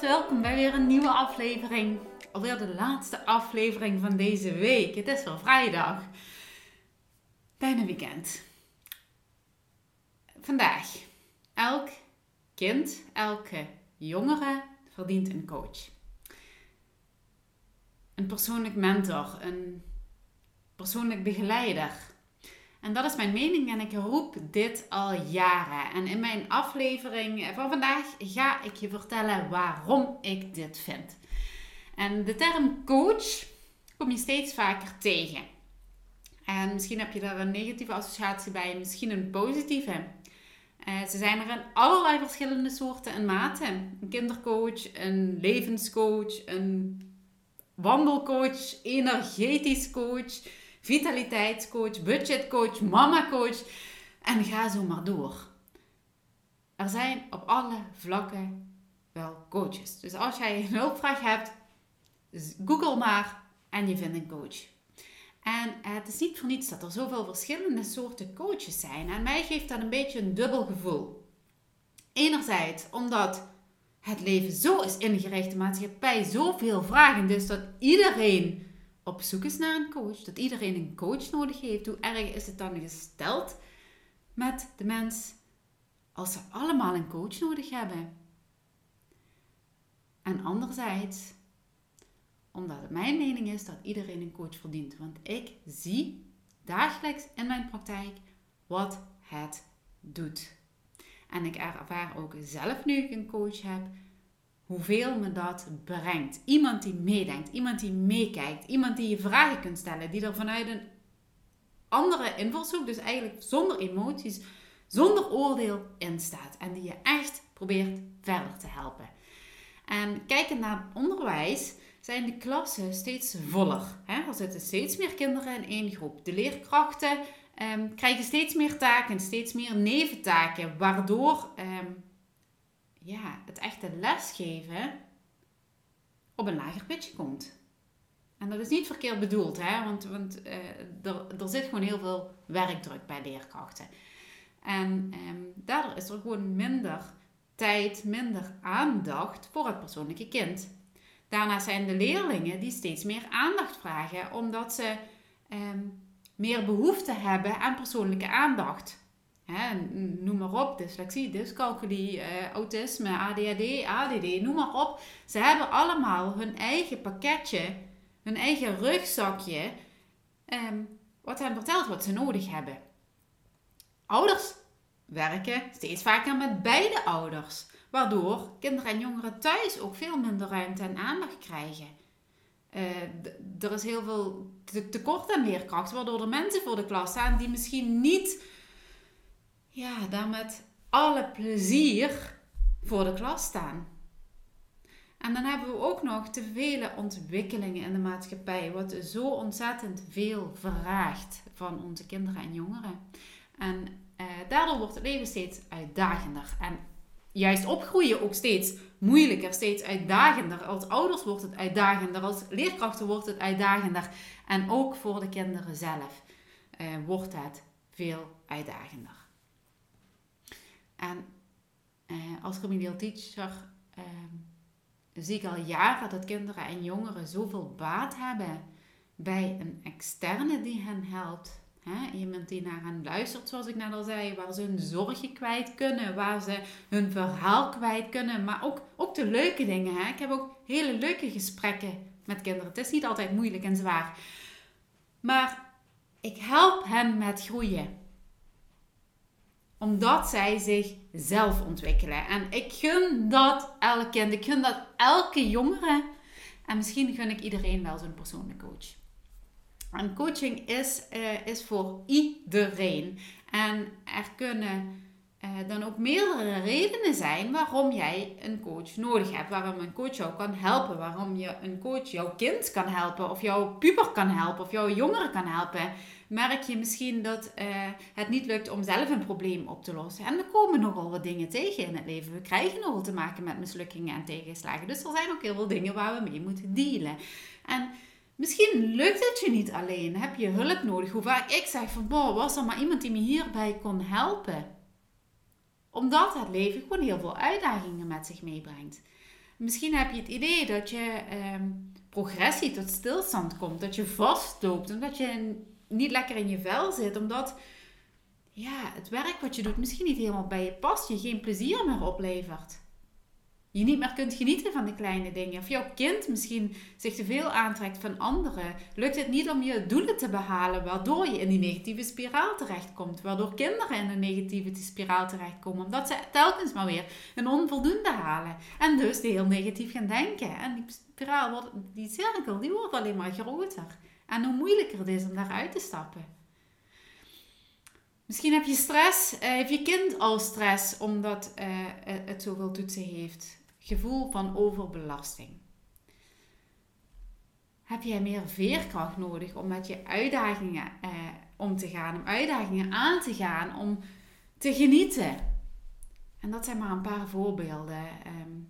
Welkom bij weer een nieuwe aflevering. Alweer de laatste aflevering van deze week. Het is weer vrijdag. Bijna weekend. Vandaag. Elk kind, elke jongere verdient een coach. Een persoonlijk mentor, een persoonlijk begeleider en dat is mijn mening en ik roep dit al jaren. En in mijn aflevering van vandaag ga ik je vertellen waarom ik dit vind. En de term coach kom je steeds vaker tegen. En misschien heb je daar een negatieve associatie bij, misschien een positieve. Uh, ze zijn er in allerlei verschillende soorten en maten. Een kindercoach, een levenscoach, een wandelcoach, energetisch coach vitaliteitscoach, budgetcoach, mamacoach en ga zo maar door. Er zijn op alle vlakken wel coaches. Dus als jij een hulpvraag hebt, google maar en je vindt een coach. En het is niet voor niets dat er zoveel verschillende soorten coaches zijn. En mij geeft dat een beetje een dubbel gevoel. Enerzijds omdat het leven zo is ingericht, de maatschappij zoveel vragen, dus dat iedereen op zoek is naar een coach, dat iedereen een coach nodig heeft, hoe erg is het dan gesteld met de mens als ze allemaal een coach nodig hebben? En anderzijds, omdat het mijn mening is dat iedereen een coach verdient. Want ik zie dagelijks in mijn praktijk wat het doet. En ik ervaar ook zelf nu ik een coach heb, hoeveel me dat brengt. Iemand die meedenkt, iemand die meekijkt, iemand die je vragen kunt stellen, die er vanuit een andere invalshoek, dus eigenlijk zonder emoties, zonder oordeel in staat en die je echt probeert verder te helpen. En kijkend naar onderwijs zijn de klassen steeds voller. Er zitten steeds meer kinderen in één groep. De leerkrachten um, krijgen steeds meer taken, steeds meer neventaken, waardoor um, ja, het echte lesgeven op een lager pitje komt. En dat is niet verkeerd bedoeld, hè? want, want uh, er, er zit gewoon heel veel werkdruk bij leerkrachten. En um, daardoor is er gewoon minder tijd, minder aandacht voor het persoonlijke kind. Daarnaast zijn de leerlingen die steeds meer aandacht vragen, omdat ze um, meer behoefte hebben aan persoonlijke aandacht noem maar op, dyslexie, dyscalculie, uh, autisme, ADHD, ADD, noem maar op. Ze hebben allemaal hun eigen pakketje, hun eigen rugzakje, um, wat hen vertelt wat ze nodig hebben. Ouders werken steeds vaker met beide ouders, waardoor kinderen en jongeren thuis ook veel minder ruimte en aandacht krijgen. Uh, er is heel veel tekort aan leerkracht, waardoor er mensen voor de klas staan die misschien niet ja, daar met alle plezier voor de klas staan. En dan hebben we ook nog te vele ontwikkelingen in de maatschappij, wat zo ontzettend veel vraagt van onze kinderen en jongeren. En eh, daardoor wordt het leven steeds uitdagender. En juist opgroeien ook steeds moeilijker, steeds uitdagender. Als ouders wordt het uitdagender, als leerkrachten wordt het uitdagender. En ook voor de kinderen zelf eh, wordt het veel uitdagender. En eh, als remedial teacher eh, zie ik al jaren dat kinderen en jongeren zoveel baat hebben bij een externe die hen helpt. Hè? Iemand die naar hen luistert, zoals ik net al zei, waar ze hun zorgen kwijt kunnen, waar ze hun verhaal kwijt kunnen, maar ook, ook de leuke dingen. Ik heb ook hele leuke gesprekken met kinderen. Het is niet altijd moeilijk en zwaar. Maar ik help hen met groeien omdat zij zichzelf ontwikkelen. En ik gun dat elk kind. Ik gun dat elke jongere. En misschien gun ik iedereen wel zo'n persoonlijke coach. En coaching is, uh, is voor iedereen. En er kunnen dan ook meerdere redenen zijn waarom jij een coach nodig hebt. Waarom een coach jou kan helpen. Waarom je een coach jouw kind kan helpen. Of jouw puber kan helpen. Of jouw jongere kan helpen merk je misschien dat uh, het niet lukt om zelf een probleem op te lossen. En we komen nogal wat dingen tegen in het leven. We krijgen nogal te maken met mislukkingen en tegenslagen. Dus er zijn ook heel veel dingen waar we mee moeten dealen. En misschien lukt het je niet alleen. Heb je hulp nodig? Hoe vaak ik zeg van, was er maar iemand die me hierbij kon helpen? Omdat het leven gewoon heel veel uitdagingen met zich meebrengt. Misschien heb je het idee dat je ehm, progressie tot stilstand komt. Dat je vastloopt. Omdat je niet lekker in je vel zit. Omdat ja, het werk wat je doet misschien niet helemaal bij je past. Je geen plezier meer oplevert. Je niet meer kunt genieten van de kleine dingen. Of jouw kind misschien zich te veel aantrekt van anderen. Lukt het niet om je doelen te behalen, waardoor je in die negatieve spiraal terechtkomt. Waardoor kinderen in een negatieve spiraal terechtkomen. Omdat ze telkens maar weer een onvoldoende halen. En dus heel negatief gaan denken. En die spiraal, wordt, die cirkel, die wordt alleen maar groter. En hoe moeilijker het is om daaruit te stappen. Misschien heb je stress, uh, heeft je kind al stress omdat uh, het zoveel toetsen heeft. Gevoel van overbelasting. Heb jij meer veerkracht nodig om met je uitdagingen uh, om te gaan, om uitdagingen aan te gaan, om te genieten? En dat zijn maar een paar voorbeelden um,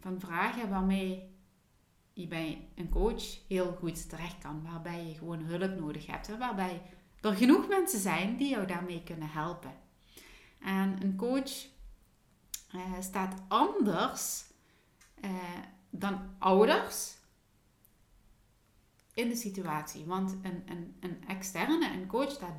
van vragen waarmee je bij een coach heel goed terecht kan. Waarbij je gewoon hulp nodig hebt. Waarbij er genoeg mensen zijn die jou daarmee kunnen helpen. En een coach uh, staat anders uh, dan ouders in de situatie. Want een, een, een externe, een coach staat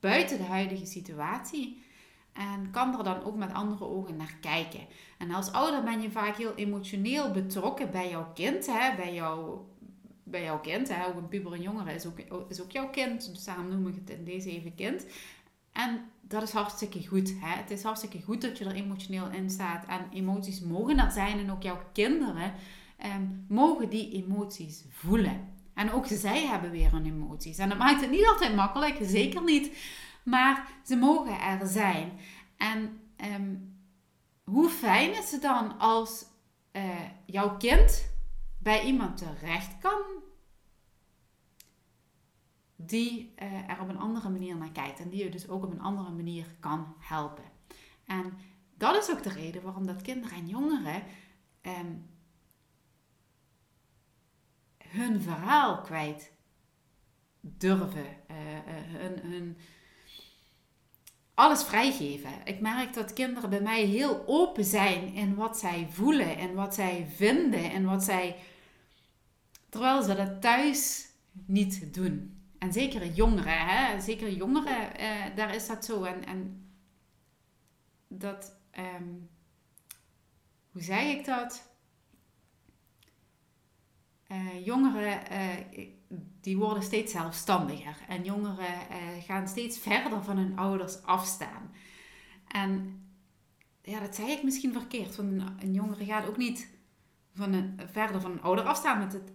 buiten de huidige situatie. En kan er dan ook met andere ogen naar kijken. En als ouder ben je vaak heel emotioneel betrokken bij jouw kind. Hè? Bij, jou, bij jouw kind. Hè? Ook een puber en jongere is ook, is ook jouw kind. Dus daarom noem ik het in deze even kind. En dat is hartstikke goed. Hè? Het is hartstikke goed dat je er emotioneel in staat. En emoties mogen er zijn. En ook jouw kinderen eh, mogen die emoties voelen. En ook zij hebben weer hun emoties. En dat maakt het niet altijd makkelijk. Zeker niet. Maar ze mogen er zijn. En ehm, hoe fijn is het dan als uh, jouw kind bij iemand terecht kan die uh, er op een andere manier naar kijkt en die je dus ook op een andere manier kan helpen. En dat is ook de reden waarom dat kinderen en jongeren um, hun verhaal kwijt durven, uh, hun, hun alles vrijgeven. Ik merk dat kinderen bij mij heel open zijn in wat zij voelen en wat zij vinden en wat zij. Terwijl ze dat thuis niet doen. En zeker jongeren, hè? zeker jongeren, eh, daar is dat zo. En, en dat, um, hoe zei ik dat? Uh, jongeren, uh, die worden steeds zelfstandiger. En jongeren uh, gaan steeds verder van hun ouders afstaan. En ja, dat zei ik misschien verkeerd. Want een, een jongere gaat ook niet van een, verder van een ouder afstaan. Met het,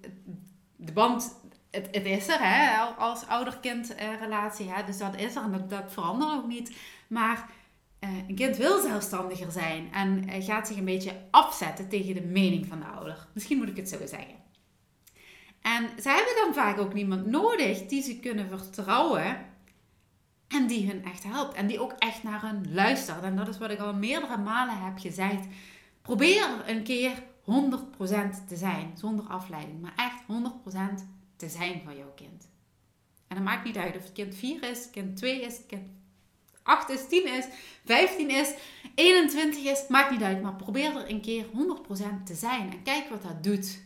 de band, het, is er hè, als ouder-kind relatie. Hè, dus dat is er en dat, verandert ook niet. Maar een kind wil zelfstandiger zijn en gaat zich een beetje afzetten tegen de mening van de ouder. Misschien moet ik het zo zeggen. En ze hebben dan vaak ook niemand nodig die ze kunnen vertrouwen en die hun echt helpt. En die ook echt naar hun luistert. En dat is wat ik al meerdere malen heb gezegd. Probeer een keer 100% te zijn, zonder afleiding. Maar echt 100% te zijn voor jouw kind. En dat maakt niet uit of het kind 4 is, kind 2 is, kind 8 is, 10 is, 15 is, 21 is. Maakt niet uit, maar probeer er een keer 100% te zijn. En kijk wat dat doet.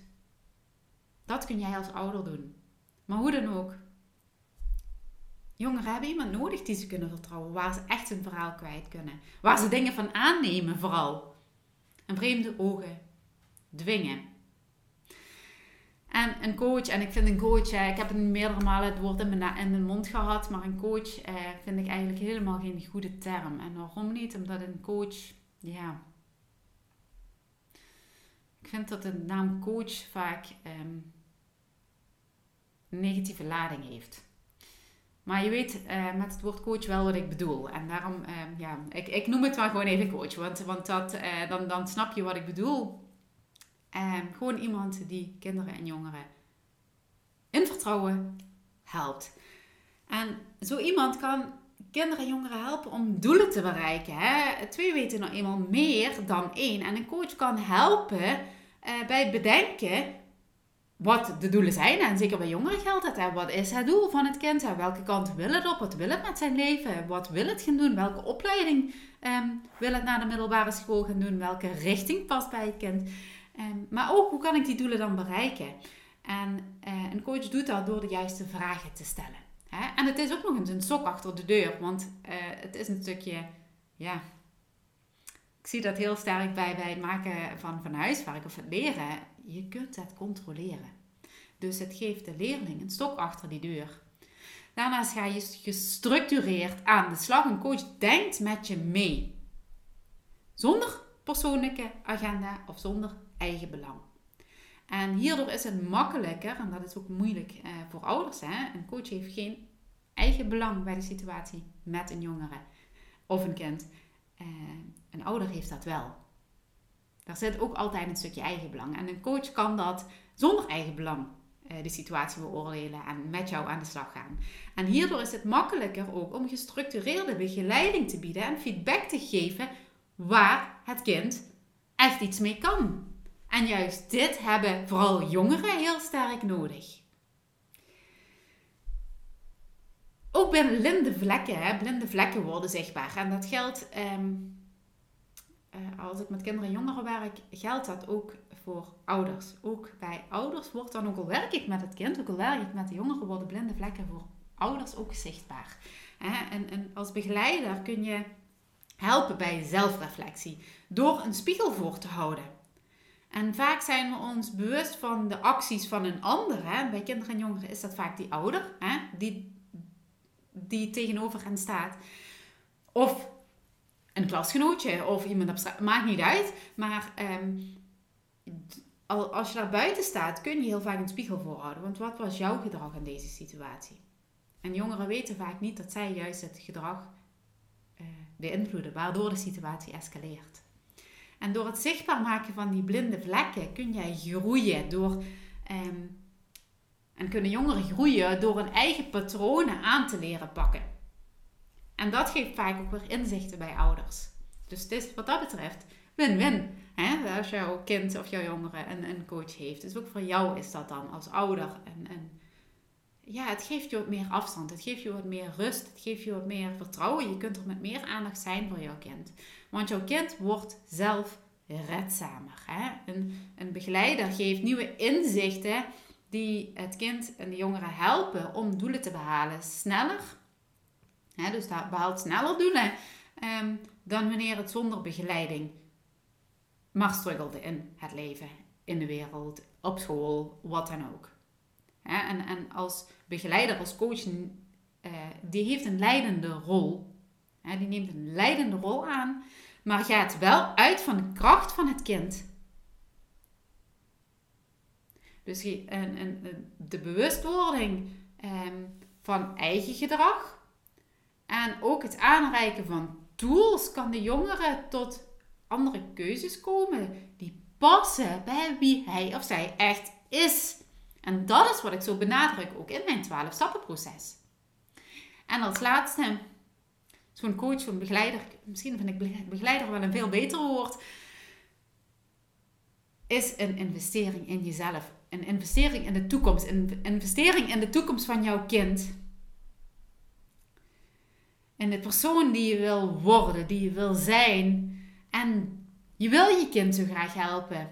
Dat kun jij als ouder doen. Maar hoe dan ook. Jongeren hebben iemand nodig die ze kunnen vertrouwen. Waar ze echt hun verhaal kwijt kunnen. Waar ze dingen van aannemen vooral. En vreemde ogen dwingen. En een coach, en ik vind een coach, eh, ik heb het meerdere malen het woord in mijn, mond gehad, maar een coach eh, vind ik eigenlijk helemaal geen goede term. En waarom niet? Omdat een coach, ja. Ik vind dat de naam coach vaak um, een negatieve lading heeft. Maar je weet uh, met het woord coach wel wat ik bedoel. En daarom, uh, ja, ik, ik noem het maar gewoon even coach. Want, want dat, uh, dan, dan snap je wat ik bedoel. Um, gewoon iemand die kinderen en jongeren in vertrouwen helpt. En zo iemand kan kinderen en jongeren helpen om doelen te bereiken. Hè? Twee weten nou eenmaal meer dan één. En een coach kan helpen uh, bij het bedenken wat de doelen zijn. En zeker bij jongeren geldt het. Hè? Wat is het doel van het kind? Welke kant wil het op? Wat wil het met zijn leven? Wat wil het gaan doen? Welke opleiding um, wil het naar de middelbare school gaan doen? Welke richting past bij het kind? Ehm, maar ook, hoe kan ik die doelen dan bereiken? En uh, een coach doet dat door de juiste vragen te stellen. Hè? En het is ook nog eens een sok achter de deur, want uh, het is een stukje, ja, ik zie dat heel sterk bij, bij het maken van, van huiswerk of het leren. Je kunt het controleren. Dus het geeft de leerling een stok achter die deur. Daarnaast ga je gestructureerd aan de slag. Een coach denkt met je mee. Zonder persoonlijke agenda of zonder eigen belang. En hierdoor is het makkelijker, en dat is ook moeilijk eh, voor ouders. Hè? Een coach heeft geen eigen belang bij de situatie met een jongere of een kind. Uh, een ouder heeft dat wel. Daar zit ook altijd een stukje eigen belang. En een coach kan dat zonder eigen belang uh, de situatie beoordelen en met jou aan de slag gaan. En hierdoor is het makkelijker ook om gestructureerde begeleiding te bieden en feedback te geven waar het kind echt iets mee kan. En juist dit hebben vooral jongeren heel sterk nodig. Ook bij blinde vlekken, hè, blinde vlekken worden zichtbaar. En dat geldt, ehm, uh, als ik met kinderen en jongeren werk, geldt dat ook voor ouders. Ook bij ouders wordt dan, ook al werk ik met het kind, ook al werk ik met de jongeren, worden blinde vlekken voor ouders ook zichtbaar. En, en als begeleider kun je helpen bij zelfreflectie door een spiegel voor te houden. En vaak zijn we ons bewust van de acties van een ander. Hè? Bij kinderen en jongeren is dat vaak die ouder hè? Die, die tegenover hen staat. Of een klasgenootje of iemand op. Maakt niet uit. Maar um, als je daar buiten staat, kun je heel vaak een spiegel voorhouden. Want wat was jouw gedrag in deze situatie? En jongeren weten vaak niet dat zij juist het gedrag uh, beïnvloeden, waardoor de situatie escaleert. En door het zichtbaar maken van die blinde vlekken kun jij groeien. Door, um, en kunnen jongeren groeien door hun eigen patronen aan te leren pakken. En dat geeft vaak ook weer inzichten bij ouders. Dus het is wat dat betreft win-win. Als jouw kind of jouw jongere een, een coach heeft. Dus ook voor jou is dat dan als ouder. En, en ja, het geeft je wat meer afstand. Het geeft je wat meer rust. Het geeft je wat meer vertrouwen. Je kunt er met meer aandacht zijn voor jouw kind. Want jouw kind wordt zelf redzamer. Hè? Een, een begeleider geeft nieuwe inzichten die het kind en de jongere helpen om doelen te behalen. Sneller. Hè? Dus dat behaalt sneller doelen um, dan wanneer het zonder begeleiding maar struggelde in het leven, in de wereld, op school, wat dan ook. En, en als begeleider, als coach, uh, die heeft een leidende rol. Die neemt een leidende rol aan maar gaat wel uit van de kracht van het kind. Dus de bewustwording ehm, van eigen gedrag en ook het aanreiken van tools kan de jongere tot andere keuzes komen die passen bij wie hij of zij echt is. En dat is wat ik zo benadruk ook in mijn 12 stappen proces. En als laatste zo'n coach, zo'n begeleider, misschien vind ik begeleider wel een veel beter woord, is een investering in jezelf. Een investering in de toekomst. Een investering in de toekomst van jouw kind. In de persoon die je wil worden, die je wil zijn. En je wil je kind zo graag helpen.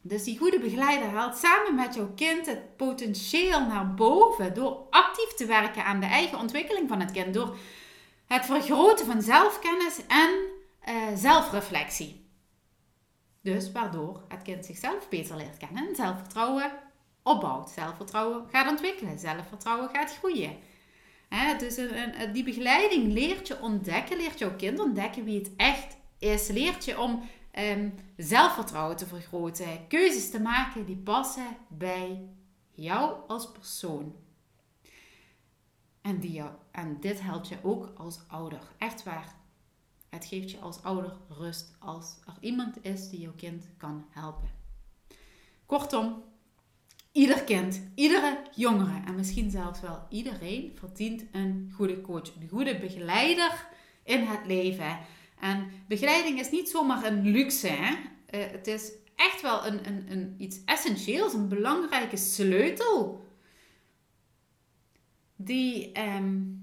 Dus die goede begeleider haalt samen met jouw kind het potentieel naar boven door actief te werken aan de eigen ontwikkeling van het kind. Door het vergroten van zelfkennis en uh, zelfreflectie. Dus waardoor het kind zichzelf beter leert kennen en zelfvertrouwen opbouwt. Zelfvertrouwen gaat ontwikkelen, zelfvertrouwen gaat groeien. dus een, die begeleiding leert je ontdekken, leert jouw kind ontdekken wie het echt is. Leert je om um, zelfvertrouwen te vergroten, keuzes te maken die passen bij jou als persoon. En, die en dit helpt je ook als ouder. Echt waar. Het geeft je als ouder rust als er iemand is die jouw kind kan helpen. Kortom, ieder kind, iedere jongere en misschien zelfs wel iedereen verdient een goede coach, een goede begeleider in het leven. En begeleiding is niet zomaar een luxe. Hè? Uh, het is echt wel een, een, een, iets essentieels, een belangrijke sleutel. Die um,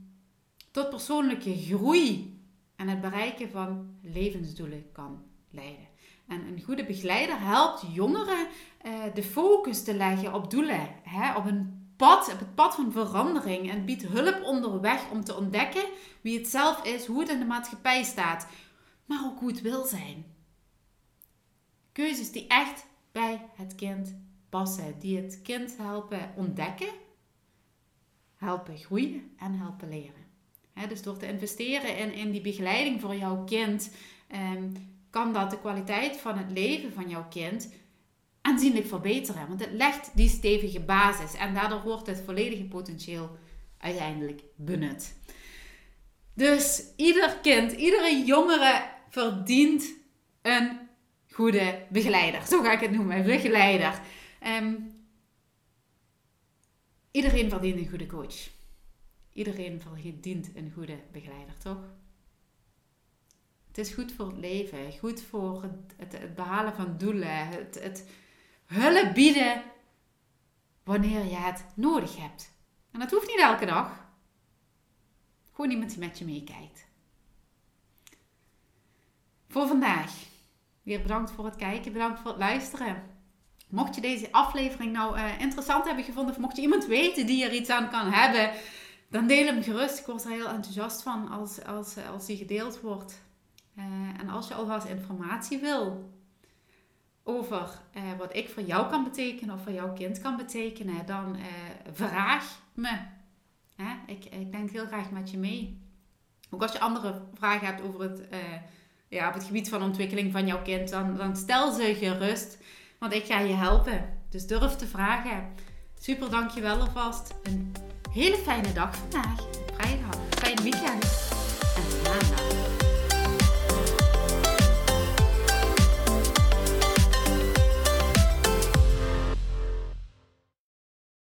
tot persoonlijke groei en het bereiken van levensdoelen kan leiden. En een goede begeleider helpt jongeren uh, de focus te leggen op doelen, hè? op een pad, op het pad van verandering en biedt hulp onderweg om te ontdekken wie het zelf is, hoe het in de maatschappij staat, maar ook hoe het wil zijn. Keuzes die echt bij het kind passen, die het kind helpen ontdekken, helpen groeien en helpen leren. dus door te investeren in, in die begeleiding voor jouw kind, ehm, kan dat de kwaliteit van het leven van jouw kind aanzienlijk verbeteren. Want het legt die stevige basis en daardoor wordt het volledige potentieel uiteindelijk benut. Dus ieder kind, iedere jongere verdient een goede begeleider. Zo ga ik het noemen, begeleider. Um, iedereen verdient een goede coach. Iedereen verdient een goede begeleider, toch? Het is goed voor het leven, goed voor het, het, behalen van doelen, het, het hulp bieden wanneer je het nodig hebt. En dat hoeft niet elke dag. Gewoon iemand die met je meekijkt. Voor vandaag. Weer bedankt voor het kijken, bedankt voor het luisteren. Mocht je deze aflevering nou uh, interessant hebben gevonden, of mocht je iemand weten die er iets aan kan hebben, dan deel hem gerust. Ik word er heel enthousiast van als, als, als die gedeeld wordt. Uh, en als je alvast informatie wil over wat ik voor jou kan betekenen of voor jouw kind kan betekenen, dan vraag me. Ik, ik denk heel graag met je mee. Ook als je andere vragen hebt over het ja, op het gebied van ontwikkeling van jouw kind, dan, dan stel ze gerust. Want ik ga je helpen. Dus durf te vragen. Super, dankjewel alvast. Een hele fijne dag vandaag. Vrijdag. Fijn weekend.